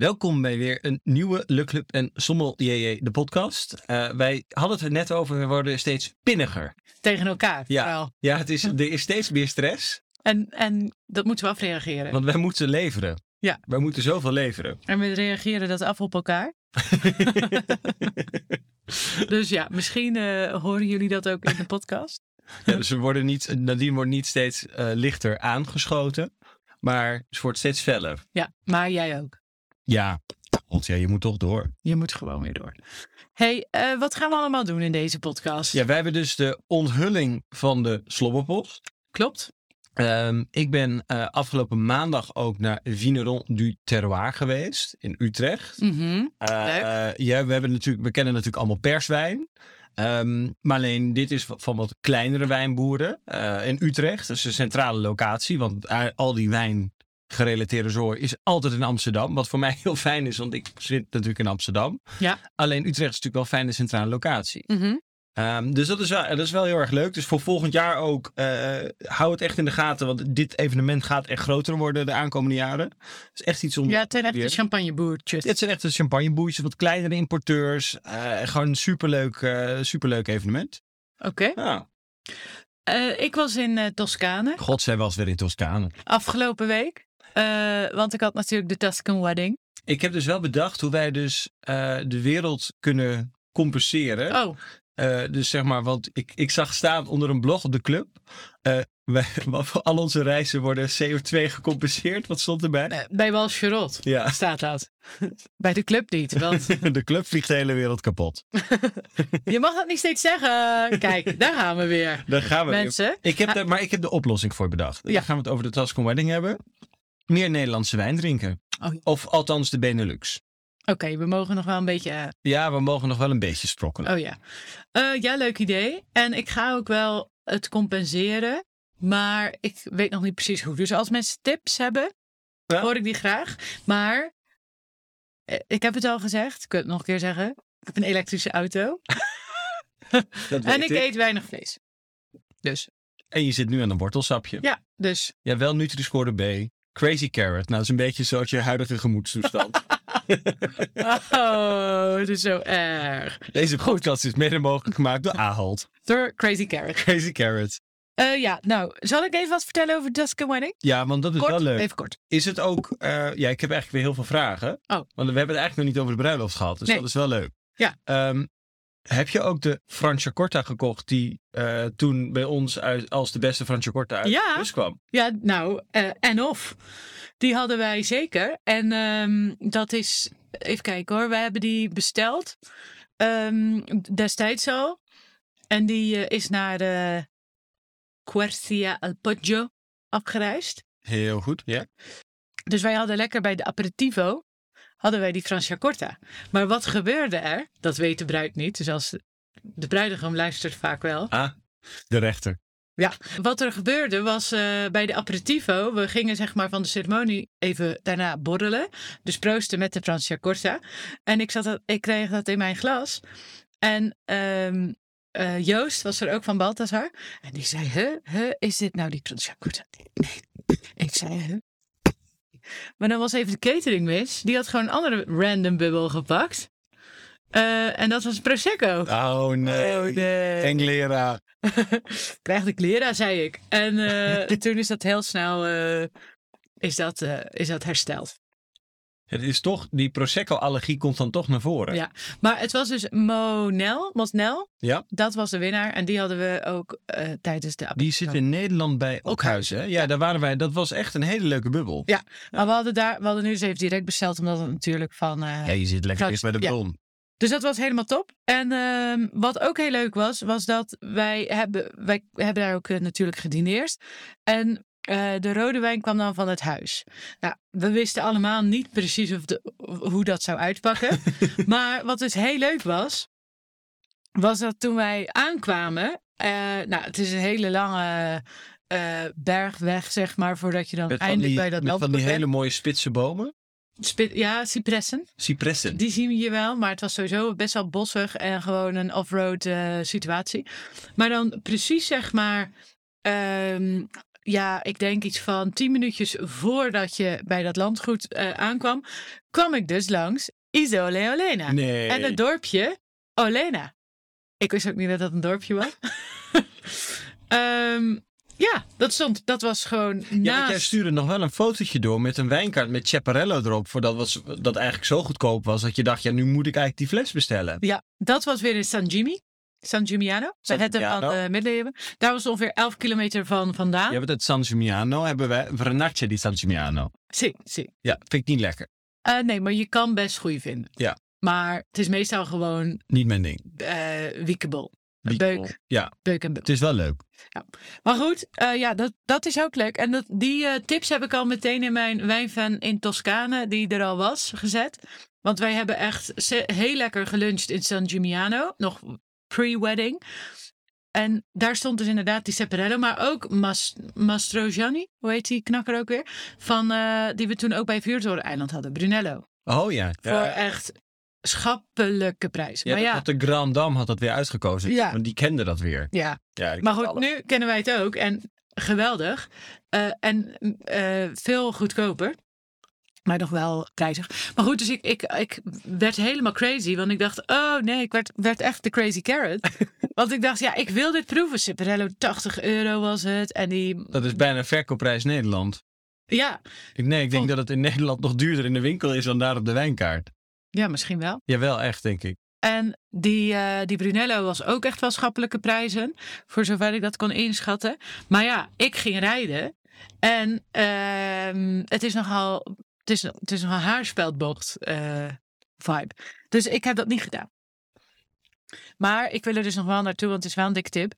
Welkom bij weer een nieuwe Le Club en Sommel JJ, de podcast. Uh, wij hadden het er net over, we worden steeds pinniger. Tegen elkaar Ja, vooral. ja het is, er is steeds meer stress, En, en dat moeten we afreageren. want wij moeten leveren. Ja. Wij moeten zoveel leveren. En we reageren dat af op elkaar. Dus ja, misschien eh, horen jullie dat ook in de podcast. Ja, dus we worden niet, Nadine wordt niet steeds eh, lichter aangeschoten, maar ze wordt steeds feller. Ja, maar jij ook. Ja, god ja, je moet toch door. Je moet gewoon weer door. hey, eh, wat gaan we allemaal doen in deze podcast? Ja, wij hebben dus de onthulling van de Slobberpost. Klopt. Ehm, ik ben eh, afgelopen maandag ook naar Vigneron du Terroir geweest in Utrecht. Mhm. Eh, Leuk. ja, we, hebben natuurlijk, we kennen natuurlijk allemaal perswijn. Ehm, maar alleen dit is van wat kleinere wijnboeren in Utrecht. Dat is een centrale locatie, want al die wijn gerelateerde zorg is altijd in Amsterdam. Wat voor mij heel fijn is, want ik zit natuurlijk in Amsterdam. Ja. Alleen Utrecht is natuurlijk wel een fijne centrale locatie. Mhm. Ehm, dus dat is, wel, dat is wel heel erg leuk. Dus voor volgend jaar ook, eh, hou het echt in de gaten. Want dit evenement gaat echt groter worden de aankomende jaren. Het is echt iets om... Ja, ten echte weer- champagneboertjes. Dit zijn echt de champagneboeitjes, wat kleinere importeurs. eh, gewoon een superleuk, eh, superleuk evenement. Oké. Ja. Ik was in Toscane God, zij was weer in Toscane. afgelopen week. Eh, want ik had natuurlijk de Tuscan Wedding. Ik heb dus wel bedacht hoe wij dus eh, de wereld kunnen compenseren. Oh, Eh, dus zeg maar, want ik, ik zag staan onder een blog op de club. wij, voor al onze reizen worden CO2 gecompenseerd. Wat stond erbij? bij Wal Charot Ja, staat dat. bij de club niet, want de club vliegt de hele wereld kapot. je mag dat niet steeds zeggen. Kijk, daar gaan we weer. Daar gaan we. Mensen, Ik heb daar, maar ik heb de oplossing voor bedacht. Ja. Dan gaan we het over de Tascon Wedding hebben. Meer Nederlandse wijn drinken. Oh. Of althans de Benelux. oké, we mogen nog wel een beetje... eh, Ja, we mogen nog wel een beetje sprokkelen. oh ja. Eh, ja, leuk idee. En ik ga ook wel het compenseren. Maar ik weet nog niet precies hoe. Dus als mensen tips hebben, Ja. hoor ik die graag. Maar eh, ik heb het al gezegd. Ik kan het nog een keer zeggen. Ik heb een elektrische auto. En ik eet weinig vlees. Dus En je zit nu aan een wortelsapje. ja, dus Ja, wel Nutri-score B. Crazy Carrot. Nou, dat is een beetje zoals je huidige gemoedstoestand. Oh, het is zo erg. Deze podcast is mede mogelijk gemaakt door Ahold. Door Crazy Carrot. Crazy Carrot. Eh, ja, nou, zal ik even wat vertellen over Tuscan Wedding? Ja, want dat is Kort, wel leuk. even kort. Is het ook... eh, ja, ik heb eigenlijk weer heel veel vragen. Oh. Want we hebben het eigenlijk nog niet over de bruiloft gehad. Dus Nee. dat is wel leuk. Ja. Ehm, heb je ook de Franciacorta gekocht die eh, toen bij ons uit, als de beste Franciacorta uit Ja. de bus kwam? Ja, nou, eh, en of. Die hadden wij zeker. En ehm, dat is, even kijken hoor, wij hebben die besteld ehm, destijds al. En die eh, is naar de Quercia al Poggio afgereisd. Heel goed, ja. Dus wij hadden lekker bij de aperitivo, hadden wij die Franciacorta. Maar wat gebeurde er? Dat weet de bruid niet. Dus als de bruidegom luistert vaak wel. Ah, de rechter. Ja, wat er gebeurde was eh, bij de aperitivo. We gingen zeg maar van de ceremonie even daarna borrelen. Dus proosten met de Franciacorta. En ik, zat dat, ik kreeg dat in mijn glas. En ehm, eh, Joost was er ook van Balthazar. En die zei, huh, huh, is dit nou die Franciacorta? Nee. Ik zei, huh? Maar dan was even de catering mis. Die had gewoon een andere random bubbel gepakt. Eh, en dat was Prosecco. Oh nee. Oh, nee. Englera. Krijg de kleren, zei ik. En eh, toen is dat heel snel eh, is dat, eh, is dat hersteld. Het is toch, die Prosecco-allergie komt dan toch naar voren. Ja. Maar het was dus Monel, Mosnel. Ja. Dat was de winnaar. En die hadden we ook eh, tijdens de Die zit in Nederland bij Ookhuizen. hè? Ja, daar waren wij. Dat was echt een hele leuke bubbel. Ja. Maar we hadden, daar, we hadden nu dus even direct besteld. Omdat het natuurlijk van... eh, Ja, je zit lekker dicht bij de Ja. bron. Dus dat was helemaal top. En ehm, wat ook heel leuk was, was dat wij hebben, wij hebben daar ook eh, natuurlijk gedineerd. En eh, de rode wijn kwam dan van het huis. Nou, we wisten allemaal niet precies of de, hoe dat zou uitpakken. maar wat dus heel leuk was, was dat toen wij aankwamen. eh, nou, het is een hele lange eh, bergweg, zeg maar, voordat je dan eindelijk die, bij dat met van die hele bent. mooie spitse bomen. Spit- ja, cipressen. Cipressen. Die zien we hier wel, maar het was sowieso best wel bossig en gewoon een off-road situatie. Maar dan precies zeg maar, ehm, ja, ik denk iets van tien minuutjes voordat je bij dat landgoed eh, aankwam, kwam ik dus langs Isole Olena. Nee. En het dorpje Olena. Ik wist ook niet dat dat een dorpje was. Ehm, ja, dat stond. Dat was gewoon Ja, want jij naast. stuurde nog wel een fotootje door met een wijnkaart met Chaparello erop. Voor dat, was, dat eigenlijk zo goedkoop was dat je dacht, ja, nu moet ik eigenlijk die fles bestellen. Ja, dat was weer in San Jimmy. San Gimignano. San Het van Gimignano. de middeleeuwen. Daar was ongeveer 11 kilometer van vandaan. Je hebt het San Gimignano, hebben wij Vernaccia di San Gimignano. Zie, zie. Ja, vind ik niet lekker. Eh, nee, maar je kan best goede vinden. Ja. Maar het is meestal gewoon Niet mijn ding. eh wiekebol. Wiekebol. Beuk. Ja, Beuk en beuk. het is wel leuk. Maar goed, eh, ja, dat, dat is ook leuk. En dat, die eh, tips heb ik al meteen in mijn wijnvan in Toscane, die er al was, gezet. Want wij hebben echt heel lekker geluncht in San Gimignano. Nog pre-wedding. En daar stond dus inderdaad die Separello, maar ook Mas, Mastrogianni, hoe heet die knakker ook weer? Van, eh, die we toen ook bij Vuurtoren-eiland hadden, Brunello. Oh ja. Voor echt schappelijke prijzen. Ja, maar ja, de Grand Dame had dat weer uitgekozen. Ja. Want die kende dat weer. ja, Ja, Maar goed, alles. nu kennen wij het ook. En geweldig. Eh, en eh, veel goedkoper. Maar nog wel prijzig. Maar goed, dus ik, ik, ik werd helemaal crazy. Want ik dacht, oh nee, ik werd, werd echt de crazy carrot. want ik dacht, ja, ik wil dit proeven. Ciparello, 80 euro was het. En die, Dat is bijna verkoopprijs Nederland. ja, Ik, nee, ik denk Oh. dat het in Nederland nog duurder in de winkel is dan daar op de wijnkaart. ja, misschien wel. Jawel, echt, denk ik. En die, eh, die Brunello was ook echt wel schappelijke prijzen. Voor zover ik dat kon inschatten. Maar ja, ik ging rijden. En ehm, het is nogal. Het is, het is nogal haarspeldbocht eh, vibe. Dus ik heb dat niet gedaan. Maar ik wil er dus nog wel naartoe, want het is wel een dikke tip.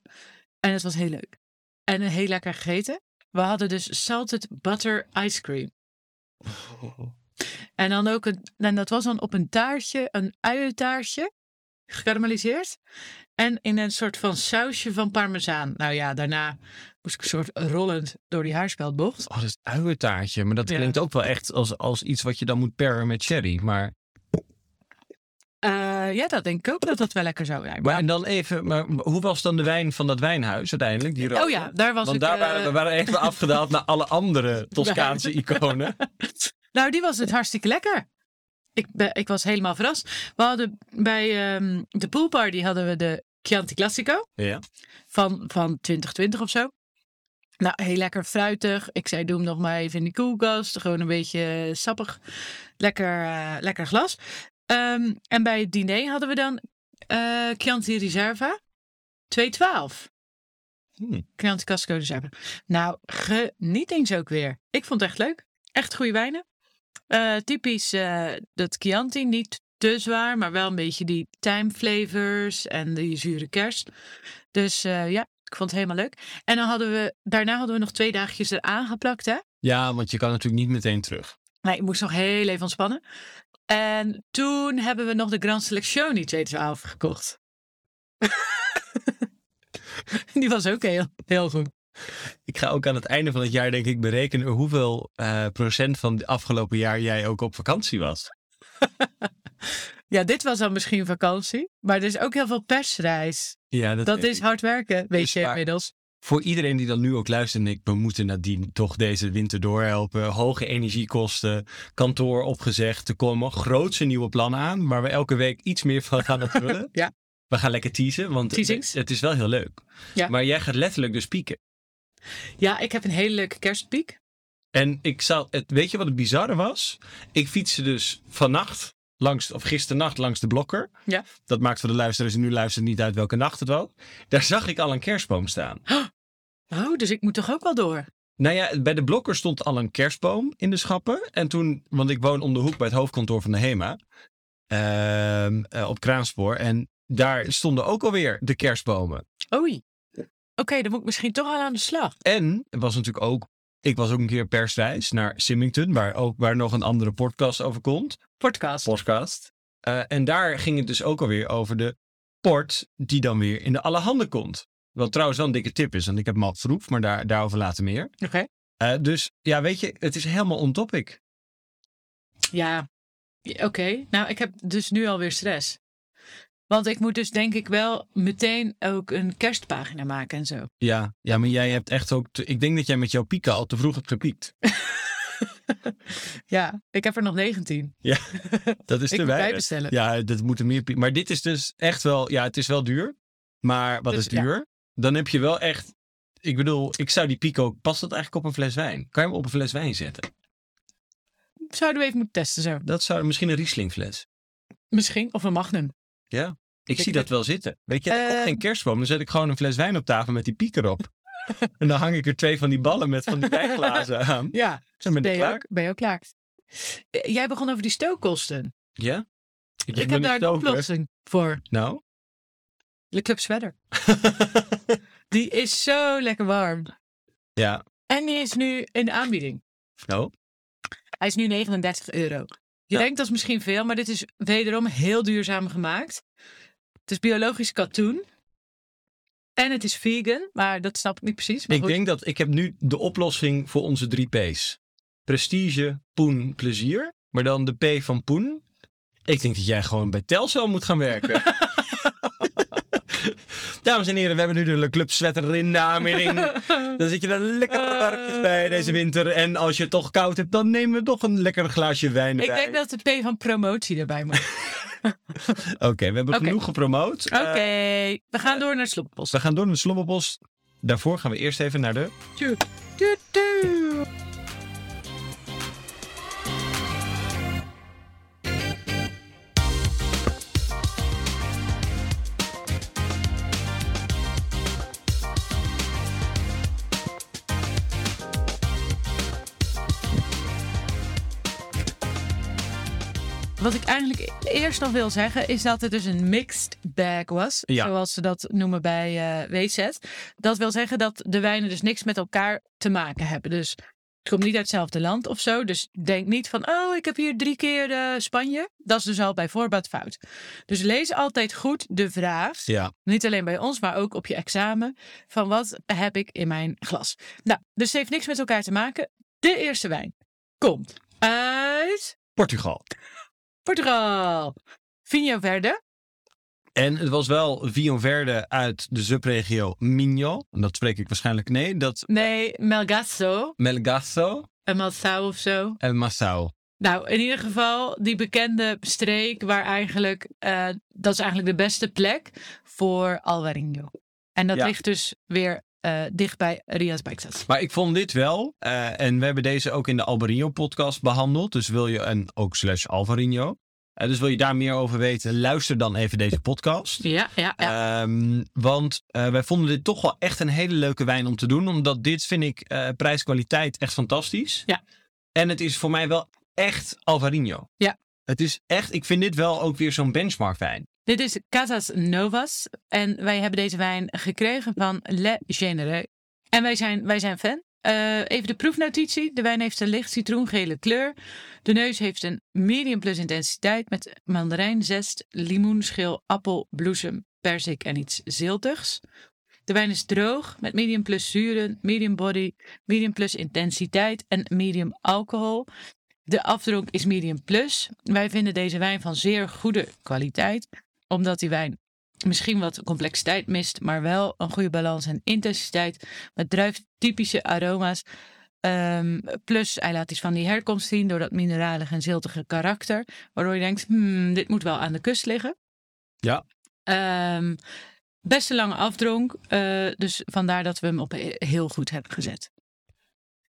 En het was heel leuk. En heel lekker gegeten. We hadden dus salted butter ice cream. En dan ook een, en dat was dan op een taartje, een uientaartje, gekarameliseerd. En in een soort van sausje van parmezaan. Nou ja, daarna moest ik een soort rollend door die haarspeldbocht. Oh, dat is uientaartje. Maar dat Ja. klinkt ook wel echt als, als iets wat je dan moet paren met sherry. Maar, Eh, ja, dat denk ik ook dat dat wel lekker zou zijn. maar en dan even, maar hoe was dan de wijn van dat wijnhuis uiteindelijk? Die oh ja, daar was Want ik. daar eh, waren we waren even afgedaald naar alle andere Toscaanse iconen. Nou, die was het hartstikke lekker. Ik, ben, ik was helemaal verrast. We hadden bij ehm, de poolparty hadden we de Chianti Classico. Ja. van, van 2020 of zo. Nou, heel lekker fruitig. Ik zei, doe hem nog maar even in de koelkast. Gewoon een beetje sappig. Lekker, eh, lekker glas. Ehm, en bij het diner hadden we dan eh Chianti Reserva. 212. Hmm. Chianti Casco Reserva. Nou, genietings ook weer. Ik vond het echt leuk. Echt goede wijnen. Eh, typisch eh, dat Chianti. Niet te zwaar, maar wel een beetje die thyme flavors en die zure kerst. Dus eh, ja, ik vond het helemaal leuk. En dan hadden we, daarna hadden we nog twee dagjes eraan geplakt, hè? ja, want je kan natuurlijk niet meteen terug. Nee, ik moest nog heel even ontspannen. En toen hebben we nog de Grand Selezione 212 gekocht. Die was ook heel, heel goed. Ik ga ook aan het einde van het jaar denk ik berekenen hoeveel eh, procent van het afgelopen jaar jij ook op vakantie was. Ja, dit was dan misschien vakantie. Maar er is ook heel veel persreis. Ja, dat, is hard werken, weet Is je inmiddels. Voor iedereen die dan nu ook luistert, en ik, we moeten nadien toch deze winter doorhelpen. Hoge energiekosten, kantoor opgezegd. Er komen grootse nieuwe plannen aan, waar we elke week iets meer van gaan vullen. Ja. We gaan lekker teasen, want het, het is wel heel leuk. Ja. Maar jij gaat letterlijk dus pieken. Ja, ik heb een hele leuke kerstpiek. En ik zal, het, weet je wat het bizarre was? Ik fietste dus vannacht, langs, of gisternacht langs de blokker. Ja. Dat maakt voor de luisteraars die nu luisteren niet uit welke nacht het was. Daar zag ik al een kerstboom staan. Oh, dus ik moet toch ook wel door? Nou ja, bij de blokker stond al een kerstboom in de schappen. En toen, want ik woon om de hoek bij het hoofdkantoor van de HEMA. ehm, eh, op Kraanspoor. En daar stonden ook alweer de kerstbomen. Oei. Oké, dan moet ik misschien toch al aan de slag. En er was natuurlijk ook, ik was ook een keer persreis naar Symington. Waar, ook, waar nog een andere podcast over komt. Podcast. Podcast. Eh, en daar ging het dus ook alweer over de port die dan weer in de allerhande komt. Wat trouwens wel een dikke tip is, want ik heb al geproefd, maar daar, daarover later meer. Oké. Eh, dus ja, weet je, het is helemaal on topic. Ja, oké. Nou, ik heb dus nu alweer stress. Want ik moet dus denk ik wel meteen ook een kerstpagina maken en zo. Ja, ja, maar jij hebt echt ook... te- ik denk dat jij met jouw pieken al te vroeg hebt gepiekt. Ja, ik heb er nog 19. Dat is te moet weinig. bijbestellen. Ja, dat moeten meer pieken. Maar dit is dus echt wel... Ja, het is wel duur. Maar wat Dus, is duur? Dan heb je wel echt... Ik bedoel, ik zou die pico... Past dat eigenlijk op een fles wijn? Kan je hem op een fles wijn zetten? Zouden we even moeten testen zo. Dat zou misschien een Rieslingfles. Misschien. Of een Magnum. Ja. Ik zie dat wel zitten. Weet je, ik heb geen kerstboom. Dan zet ik gewoon een fles wijn op tafel met die piek erop. en dan hang ik er twee van die ballen met van die wijnglazen aan. Ja, ben ben je, klaar. ook, ben je ook klaar. Eh, Jij begon over die stookkosten. Ja? Ik, heb daar een oplossing voor. Nou? Le Club Sweater. Die is zo lekker warm. ja. En die is nu in de aanbieding. Oh. Hij is nu 39 euro. Je Ja. denkt dat is misschien veel, maar dit is wederom heel duurzaam gemaakt. Het is biologisch katoen. En het is vegan, maar dat snap ik niet precies. Maar Ik goed. denk dat ik heb nu de oplossing voor onze drie P's. Prestige, poen, plezier. Maar dan de P van poen. Ik denk dat jij gewoon bij Telcel moet gaan werken. Dames en heren, we hebben nu de Le Club Sweater in de. Dan zit je er lekker bij deze winter. En als je het toch koud hebt, dan nemen we toch een lekker glaasje wijn Ik denk dat de P van promotie erbij moet. Oké, we hebben genoeg gepromoot. Oké, Eh, we gaan door naar Sloppenpost. we gaan door naar de Slobberpost. Daarvoor gaan we eerst even naar de... nog wil zeggen, is dat het dus een mixed bag was. Ja. Zoals ze dat noemen bij eh WZ. Dat wil zeggen dat de wijnen dus niks met elkaar te maken hebben. Dus het komt niet uit hetzelfde land of zo. Dus denk niet van, oh, ik heb hier drie keer eh, Spanje. Dat is dus al bij voorbaat fout. Dus lees altijd goed de vraag. Ja, Niet alleen bij ons, maar ook op je examen. Van wat heb ik in mijn glas? Nou, dus het heeft niks met elkaar te maken. De eerste wijn komt uit Portugal. Portugal. Vinho Verde. En het was wel Vion Verde uit de subregio Minho. En dat spreek ik waarschijnlijk... Nee, dat... Nee, Melgaço. Melgaço En Malsau of zo. en Massau. Nou, in ieder geval die bekende streek waar eigenlijk... eh, dat is eigenlijk de beste plek voor Alvarinho. En dat Ja. ligt dus weer eh, dicht bij Rias Baixas. Maar ik vond dit wel, eh, en we hebben deze ook in de Alvarinho podcast behandeld. Dus wil je, en ook slash Alvarinho. Eh, dus wil je daar meer over weten, luister dan even deze podcast. Ja, ja, ja. Ehm, want eh, wij vonden dit toch wel echt een hele leuke wijn om te doen. Omdat dit vind ik eh prijs-kwaliteit echt fantastisch. Ja. En het is voor mij wel echt Alvarinho. Ja. Het is echt, ik vind dit wel ook weer zo'n benchmark wijn. Dit is Casas Novas. En wij hebben deze wijn gekregen van Le Généreux. En wij zijn, wij zijn fan. Eh, even de proefnotitie. De wijn heeft een licht citroengele kleur. De neus heeft een medium plus intensiteit met mandarijnzest, limoenschil, appel, bloesem, perzik en iets ziltigs. De wijn is droog met medium plus zuren, medium body, medium plus intensiteit en medium alcohol. De afdronk is medium plus. Wij vinden deze wijn van zeer goede kwaliteit, omdat die wijn misschien wat complexiteit mist, maar wel een goede balans en intensiteit met druiftypische aroma's. Ehm, plus, hij laat iets van die herkomst zien door dat mineralige en ziltige karakter, waardoor je denkt, hmm, dit moet wel aan de kust liggen. Ja. Ehm, best een lange afdronk, eh, dus vandaar dat we hem op he- heel goed hebben gezet.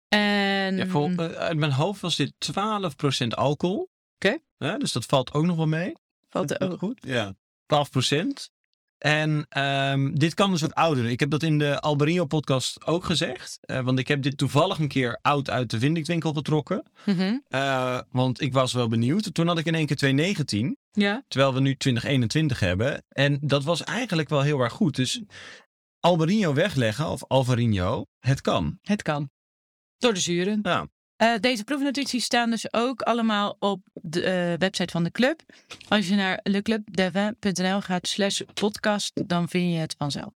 En Ja, vol, eh, uit mijn hoofd was dit 12% alcohol. Oké. Ja, dus dat valt ook nog wel mee. valt er ook goed? Ja. 12%. En ehm, dit kan dus wat ouder. Ik heb dat in de Albarino podcast ook gezegd. Eh, want ik heb dit toevallig een keer oud uit de Vindictwinkel getrokken. Mhm. Eh, want ik was wel benieuwd. Toen had ik in één keer 219. Ja, Terwijl we nu 2021 hebben. En dat was eigenlijk wel heel erg goed. Dus Albarino wegleggen, of Alvarinho, het kan. het kan. Door de zuren. Ja. Eh, deze proefnotities staan dus ook allemaal op de eh, website van de club. Als je naar leclubdevin.nl gaat slash podcast, dan vind je het vanzelf.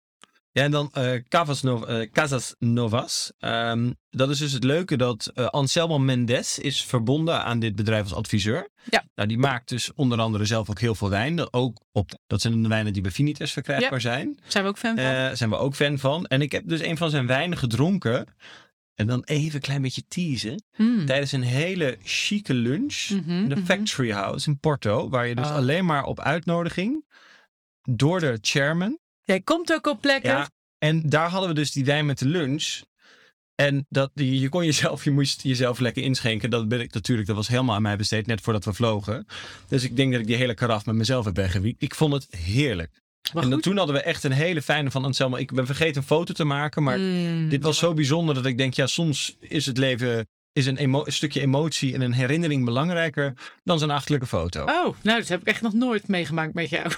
Ja, en dan eh Casas Novas. Ehm, dat is dus het leuke dat Anselmo Mendes is verbonden aan dit bedrijf als adviseur. Ja. Nou, die maakt dus onder andere zelf ook heel veel wijn. Dat, ook op, dat zijn de wijnen die bij Vinitas verkrijgbaar zijn. Zijn we ook fan van? Daar zijn we ook fan van. En ik heb dus een van zijn wijnen gedronken. En dan even een klein beetje teasen. Hmm. Tijdens een hele chique lunch Mhm, in de mhm. Factory House in Porto. Waar je dus Oh. alleen maar op uitnodiging door de chairman Jij komt ook op plekken. ja, en daar hadden we dus die wijn met de lunch. En dat, je kon jezelf, je moest jezelf lekker inschenken. Dat ben ik natuurlijk, dat was helemaal aan mij besteed, net voordat we vlogen. Dus ik denk dat ik die hele karaf met mezelf heb weggewiekt. Ik vond het heerlijk. En dan, toen hadden we echt een hele fijne van Anselmo. Ik ben vergeten een foto te maken, maar Mm. dit was zo bijzonder dat ik denk, ja, soms is het leven, is een, emo- een stukje emotie en een herinnering belangrijker dan zo'n achterlijke foto. Oh, nou, dat heb ik echt nog nooit meegemaakt met jou.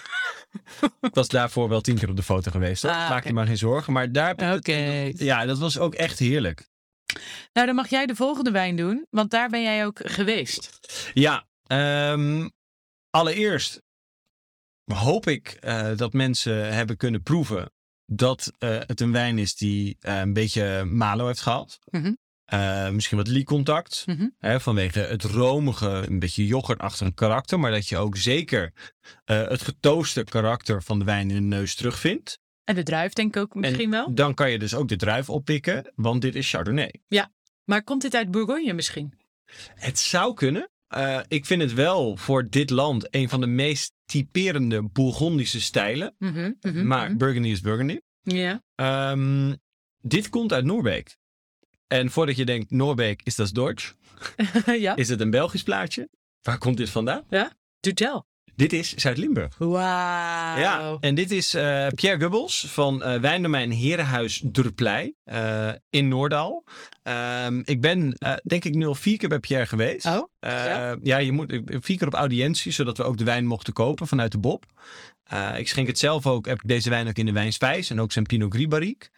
Ik was daarvoor wel tien keer op de foto geweest. hoor. Ah, Maak je maar geen zorgen. Maar daar heb ik. Ja, dat was ook echt heerlijk. Nou, dan mag jij de volgende wijn doen, want daar ben jij ook geweest. Ja, ehm, allereerst hoop ik eh, dat mensen hebben kunnen proeven dat eh, het een wijn is die eh, een beetje malo heeft gehad. Mhm. Misschien wat liecontact. Mhm. Hè, vanwege het romige, een beetje yoghurtachtige karakter. Maar dat je ook zeker het getooste karakter van de wijn in de neus terugvindt. En de druif denk ik ook misschien en wel. dan kan je dus ook de druif oppikken, want dit is Chardonnay. Maar komt dit uit Bourgogne misschien? Het zou kunnen. Eh, ik vind het wel voor dit land een van de meest typerende Bourgondische stijlen. Mhm, mhm, maar mhm. Burgundy is Burgundy. Ja. Ehm, dit komt uit Noorbeek. En voordat je denkt, Noorbeek is dat Duits, ja. is het een Belgisch plaatje? Waar komt dit vandaan? Doe tel. Dit is Zuid-Limburg. Wauw. Ja, en dit is eh, Pierre Gubbels van eh wijndomein Herenhuis Durplei eh, in Noordaal. Ehm, ik ben denk ik nu al vier keer bij Pierre geweest. Oh, ja. ja. je moet vier keer op audiëntie, zodat we ook de wijn mochten kopen vanuit de Bob. Ik schenk het zelf ook, heb ik deze wijn ook in de wijnspijs en ook zijn Pinot Gris barrique.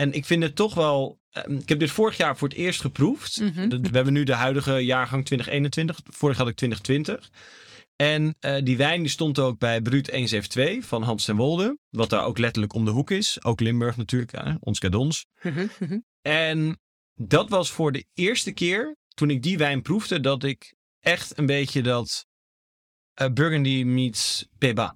En ik vind het toch wel, eh, ik heb dit vorig jaar voor het eerst geproefd. Mhm. We hebben nu de huidige jaargang 2021, vorig had ik 2020. En eh, die wijn die stond ook bij Bruut 172 van Hans ten Wolde. Wat daar ook letterlijk om de hoek is. Ook Limburg natuurlijk, hè, ons cadons. Mhm, mhm. En dat was voor de eerste keer toen ik die wijn proefde dat ik echt een beetje dat eh, Burgundy meets Peba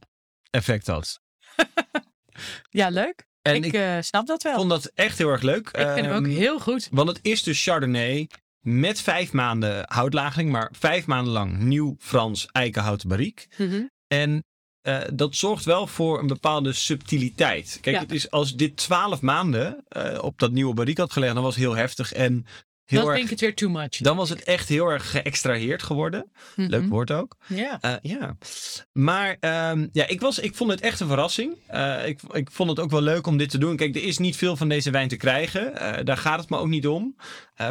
effect had. ja, leuk. En ik ik, eh, snap dat wel. vond dat echt heel erg leuk. ik vind hem ook Ehm, heel goed. Want het is dus Chardonnay met vijf maanden houtlagering, maar vijf maanden lang nieuw Frans eikenhouten barrique. Mhm. En eh, dat zorgt wel voor een bepaalde subtiliteit. Kijk, Ja. het is, als dit twaalf maanden eh, op dat nieuwe barrique had gelegd, dan was het heel heftig en heel Dan erg. vind ik het weer too much. Dan was het echt heel erg geëxtraheerd geworden. Mhm. Leuk woord ook. Ja. Eh, ja. Maar ehm, ja, ik, was, ik vond het echt een verrassing. Eh, ik, ik vond het ook wel leuk om dit te doen. Kijk, er is niet veel van deze wijn te krijgen. Eh, daar gaat het me ook niet om.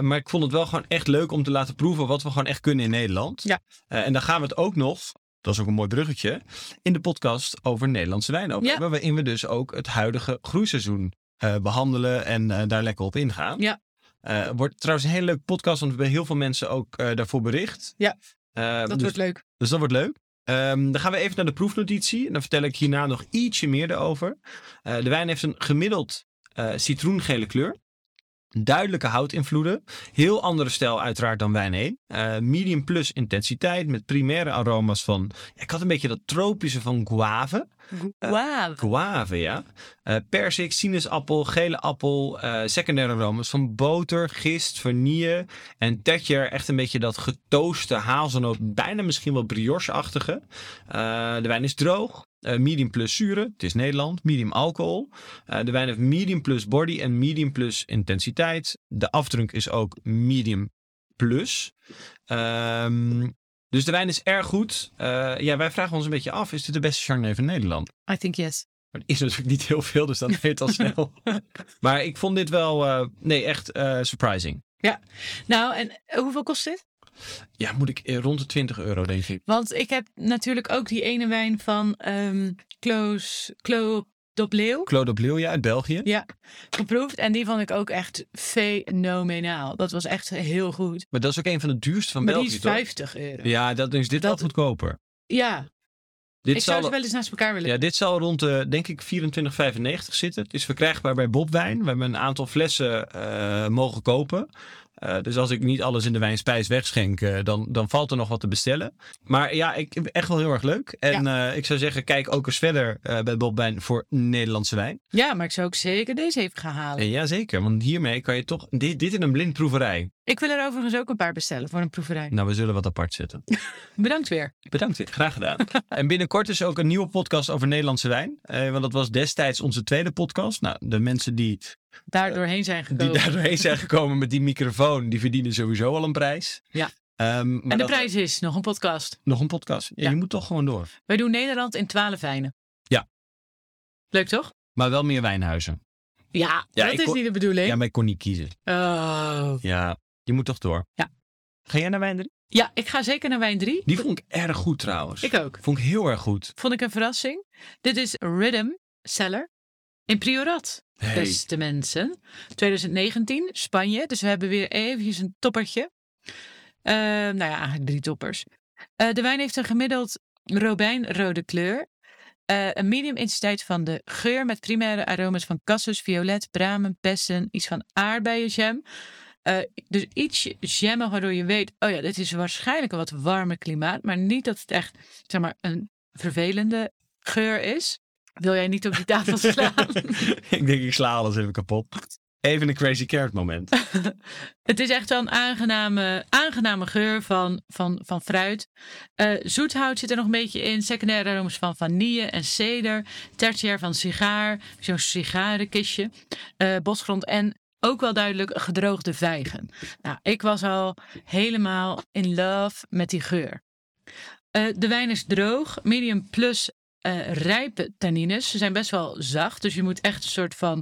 Maar ik vond het wel gewoon echt leuk om te laten proeven wat we gewoon echt kunnen in Nederland. Ja. En dan gaan we het ook nog, dat is ook een mooi bruggetje, in de podcast over Nederlandse wijn over Ja. hebben. Waarin we dus ook het huidige groeiseizoen eh, behandelen en daar lekker op ingaan. Ja. Eh, wordt trouwens een hele leuke podcast, want we hebben heel veel mensen ook eh, daarvoor bericht. Ja. Eh, Dat dus, wordt leuk. dus dat wordt leuk. Ehm, dan gaan we even naar de proefnotitie. En dan vertel ik hierna nog ietsje meer erover. De wijn heeft een gemiddeld citroengele kleur. Duidelijke houtinvloeden. Heel andere stijl uiteraard dan wijn 1. Eh, medium plus intensiteit met primaire aroma's van... Ik had een beetje dat tropische van guave. Eh, Wauw. Guave, ja. Eh persik, sinaasappel, gele appel, eh, secundaire aromas van boter, gist, vanille en tetjer. Echt een beetje dat getooste hazelnoot, bijna misschien wel brioche-achtige. De wijn is droog, eh, medium plus zuren, het is Nederland, medium alcohol. De wijn heeft medium plus body en medium plus intensiteit. De afdruk is ook medium plus. Ehm, dus de wijn is erg goed. Eh, ja, wij vragen ons een beetje af, is dit de beste Chardonnay van Nederland? I think yes. Maar het is natuurlijk niet heel veel, dus dan weet het al snel. maar ik vond dit wel, eh, nee, echt eh, surprising. Nou, en hoeveel kost dit? Ja, moet ik rond de 20 euro, denk ik. Want ik heb natuurlijk ook die ene wijn van Klo Dopleeuw Claude Bleu, ja, uit België. ja, geproefd. En die vond ik ook echt fenomenaal. Dat was echt heel goed. Maar dat is ook een van de duurste van maar die België, is toch? 50 euro. Ja, dat is dit Dat- wel goedkoper. Ja, Dit ik zou ze wel eens naast elkaar willen. ja, dit zal rond de, denk ik, 24,95 zitten. Het is verkrijgbaar bij Bobwijn. We hebben een aantal flessen eh, mogen kopen. Eh, dus als ik niet alles in de wijnspijs wegschenk, eh, dan, dan valt er nog wat te bestellen. Maar ja, ik, echt wel heel erg leuk. En eh, ik zou zeggen, kijk ook eens verder bij Bobwijn voor Nederlandse wijn. Ja, maar ik zou ook zeker deze even gaan halen. En jazeker, want hiermee kan je toch... Dit, dit in een blindproeverij. Ik wil er overigens ook een paar bestellen voor een proeverij. Nou, we zullen wat apart zetten. Bedankt weer. Bedankt, graag gedaan. en binnenkort is ook een nieuwe podcast over Nederlandse wijn. Want dat was destijds onze tweede podcast. Nou, de mensen die, Daar doorheen zijn die gekomen. daar doorheen zijn gekomen met die microfoon, die verdienen sowieso al een prijs. Ja. Ehm, maar en de dat- prijs is nog een podcast. Nog een podcast. Ja, Ja. Je moet toch gewoon door. Wij doen Nederland in twaalf wijnen. Ja. Leuk toch? Maar wel meer wijnhuizen. Ja, Ja, dat is kon- niet de bedoeling. Ja, maar ik kon niet kiezen. Oh. Ja, je moet toch door. Ja. Ga jij naar wijn drie? Ja, ik ga zeker naar wijn 3. Die vond ik erg goed trouwens. Ik ook. Vond ik heel erg goed. Vond ik een verrassing. Dit is Rhythm Cellar in Priorat, Beste mensen. 2019, Spanje. Dus we hebben weer eventjes een toppertje. Eh, nou ja, eigenlijk drie toppers. Eh, de wijn heeft een gemiddeld robijnrode kleur. Eh, een medium intensiteit van de geur met primaire aroma's van cassis, violet, bramen, bessen, iets van aardbeienjam. Eh, dus iets jammen waardoor je weet, oh ja, dit is waarschijnlijk een wat warmer klimaat, maar niet dat het echt, zeg maar, een vervelende geur is. Wil jij niet op die tafel slaan? ik denk, ik sla alles even kapot. Even een crazy carrot moment. Het is echt wel een aangename, aangename geur van, van, van fruit. Eh, zoethout zit er nog een beetje in. Secundaire aromas van vanille en ceder. Tertiair van sigaar. Zo'n sigarenkistje. eh, bosgrond en ook wel duidelijk gedroogde vijgen. Nou, ik was al helemaal in love met die geur. Eh, de wijn is droog. Medium plus eh, rijpe tannines. Ze zijn best wel zacht. Dus je moet echt een soort van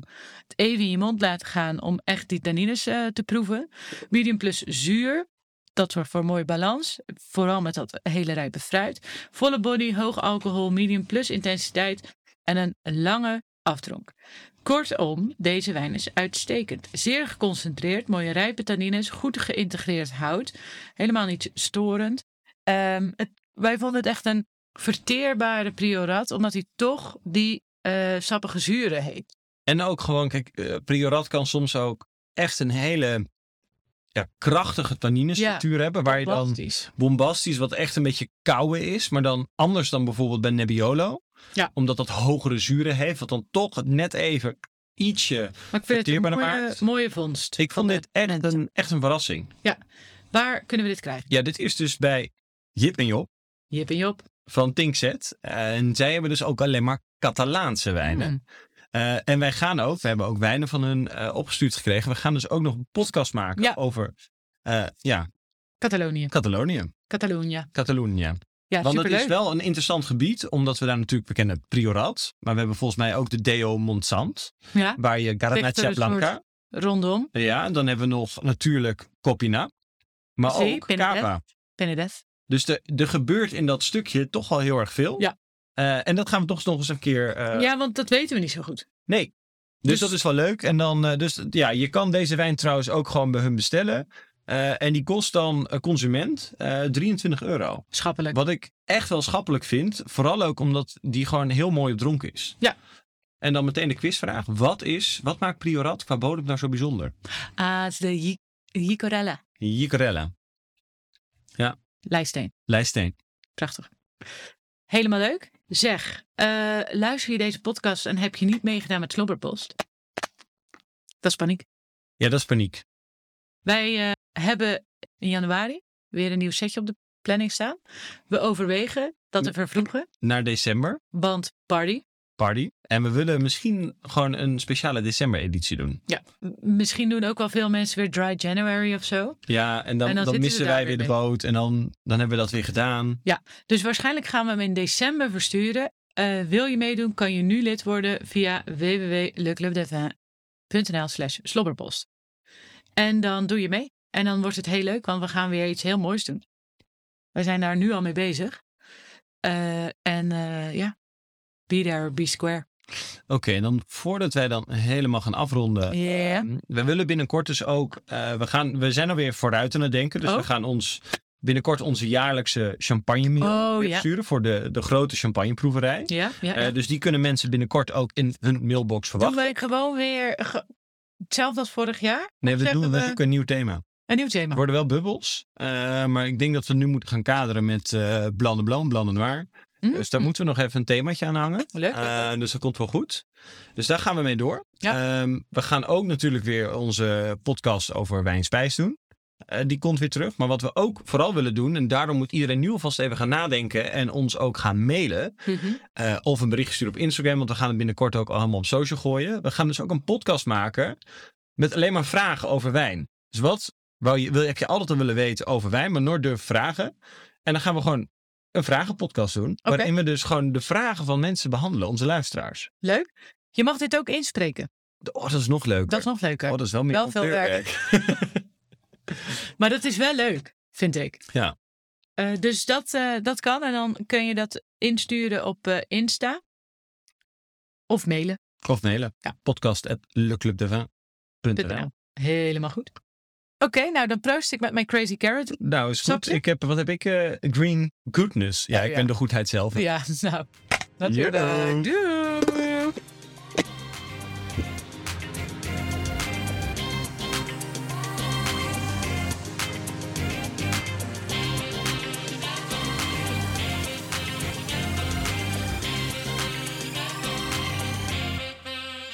het even in je mond laten gaan om echt die tannines eh, te proeven. Medium plus zuur. Dat zorgt voor mooie balans. Vooral met dat hele rijpe fruit. Volle body, hoog alcohol, medium plus intensiteit. En een lange afdronk. Kortom, deze wijn is uitstekend. Zeer geconcentreerd, mooie rijpe tannines, goed geïntegreerd hout. Helemaal niet storend. Ehm, wij vonden het echt een verteerbare priorat, omdat hij toch die eh, sappige zuren heeft. En ook gewoon, kijk, eh, Priorat kan soms ook echt een hele ja, krachtige tanninestructuur hebben. Waar je dan bombastisch, wat echt een beetje koude is. Maar dan anders dan bijvoorbeeld bij Nebbiolo. Ja. Omdat dat hogere zuren heeft. Wat dan toch net even ietsje... Maar ik vind het een mooie, vondst. Ik vond dit echt een, echt een verrassing. Waar kunnen we dit krijgen? Ja, dit is dus bij Jip en Job Jip en Job. Van Tinkzet. En zij hebben dus ook alleen maar Catalaanse wijnen. Mm. Eh, en wij gaan ook, we hebben ook wijnen van hun eh, opgestuurd gekregen. We gaan dus ook nog een podcast maken Ja. over eh, ja, Catalonië. Catalonië. Catalonië. Catalonië. Ja, Want het is wel een interessant gebied, omdat we daar natuurlijk, we kennen Priorat. Maar we hebben volgens mij ook de Deo Montsant, Ja, waar je Garnacha een Blanca. rondom. Ja, en dan hebben we nog natuurlijk Copina. Maar ook. Cava. Dus de, er gebeurt in dat stukje toch wel heel erg veel. Ja. Eh, en dat gaan we toch nog eens een keer. eh, ja, want dat weten we niet zo goed. Nee. Dus, Dus- dat is wel leuk. En dan, eh, dus ja, je kan deze wijn trouwens ook gewoon bij hun bestellen. En die kost dan consument eh 23 euro. Schappelijk. Wat ik echt wel schappelijk vind. Vooral ook omdat die gewoon heel mooi op dronken is. Ja. En dan meteen de quizvraag. Wat is, wat maakt Priorat qua bodem nou zo bijzonder? Ah, het is de Ji- Jicorella. Jicorella. Lijsteen. Lijsteen. Prachtig. Helemaal leuk. Zeg, eh, luister je deze podcast en heb je niet meegedaan met Slobberpost? Dat is paniek. Ja, dat is paniek. Wij eh, hebben in januari weer een nieuw setje op de planning staan. We overwegen dat te vervroegen, Naar december. want party. Party. En we willen misschien gewoon een speciale december editie doen. Ja, misschien doen ook wel veel mensen weer dry January of zo. Ja, en dan, En dan we missen wij weer de boot. En dan, dan hebben we dat weer gedaan. Dus waarschijnlijk gaan we hem in december versturen. Eh, wil je meedoen, kan je nu lid worden via www.leclubdevin.nl slash slobberpost. En dan doe je mee. En dan wordt het heel leuk, want we gaan weer iets heel moois doen. Wij zijn daar nu al mee bezig. Eh, en eh, ja, be there, be square. Oké, en dan voordat wij dan helemaal gaan afronden. Ehm, We willen binnenkort dus ook. eh, we, gaan, we zijn alweer vooruit aan het denken. Dus Oh. we gaan ons binnenkort onze jaarlijkse champagne Oh, ja. sturen voor de, de grote champagneproeverij. Ja, ja, ja. Eh, dus die kunnen mensen binnenkort ook in hun mailbox Doen verwachten. we gewoon weer ge- hetzelfde als vorig jaar? Nee, we doen we- zoeken een nieuw thema. Een nieuw Er thema. worden wel bubbels, eh, maar ik denk dat we nu moeten gaan kaderen met eh blanc de blanc, blanc de noir. Hm? Dus daar moeten we nog even een themaatje aan hangen. Leuk. Eh, dus dat komt wel goed. Dus daar gaan we mee door. Ja. Ehm, we gaan ook natuurlijk weer onze podcast over wijnspijs doen. Eh, die komt weer terug. Maar wat we ook vooral willen doen, en daarom moet iedereen nu alvast even gaan nadenken en ons ook gaan mailen. Mhm. eh, of een berichtje sturen op Instagram, want we gaan het binnenkort ook allemaal op social gooien. We gaan dus ook een podcast maken met alleen maar vragen over wijn. Dus wat wou je, wil, heb je altijd al willen weten over wijn, maar nooit durven vragen? En dan gaan we gewoon een vragenpodcast doen, waarin we dus gewoon de vragen van mensen behandelen, onze luisteraars. Leuk. Je mag dit ook inspreken. Oh, dat is nog leuker. Dat is nog leuker. Oh, dat is wel meer Wel veel auteurwerk. Maar dat is wel leuk, vind ik. Ja. Eh, dus dat, eh, dat kan. En dan kun je dat insturen op eh, Insta. Of mailen. Of mailen. Ja. Podcast at Helemaal goed. Oké, nou dan proost ik met mijn Crazy Carrot. Nou, is goed. Ik heb, wat heb ik? eh, green goodness. Ja, Oh, ik ja. ben de goedheid zelf. Ja, nou. Natuurlijk. Doei.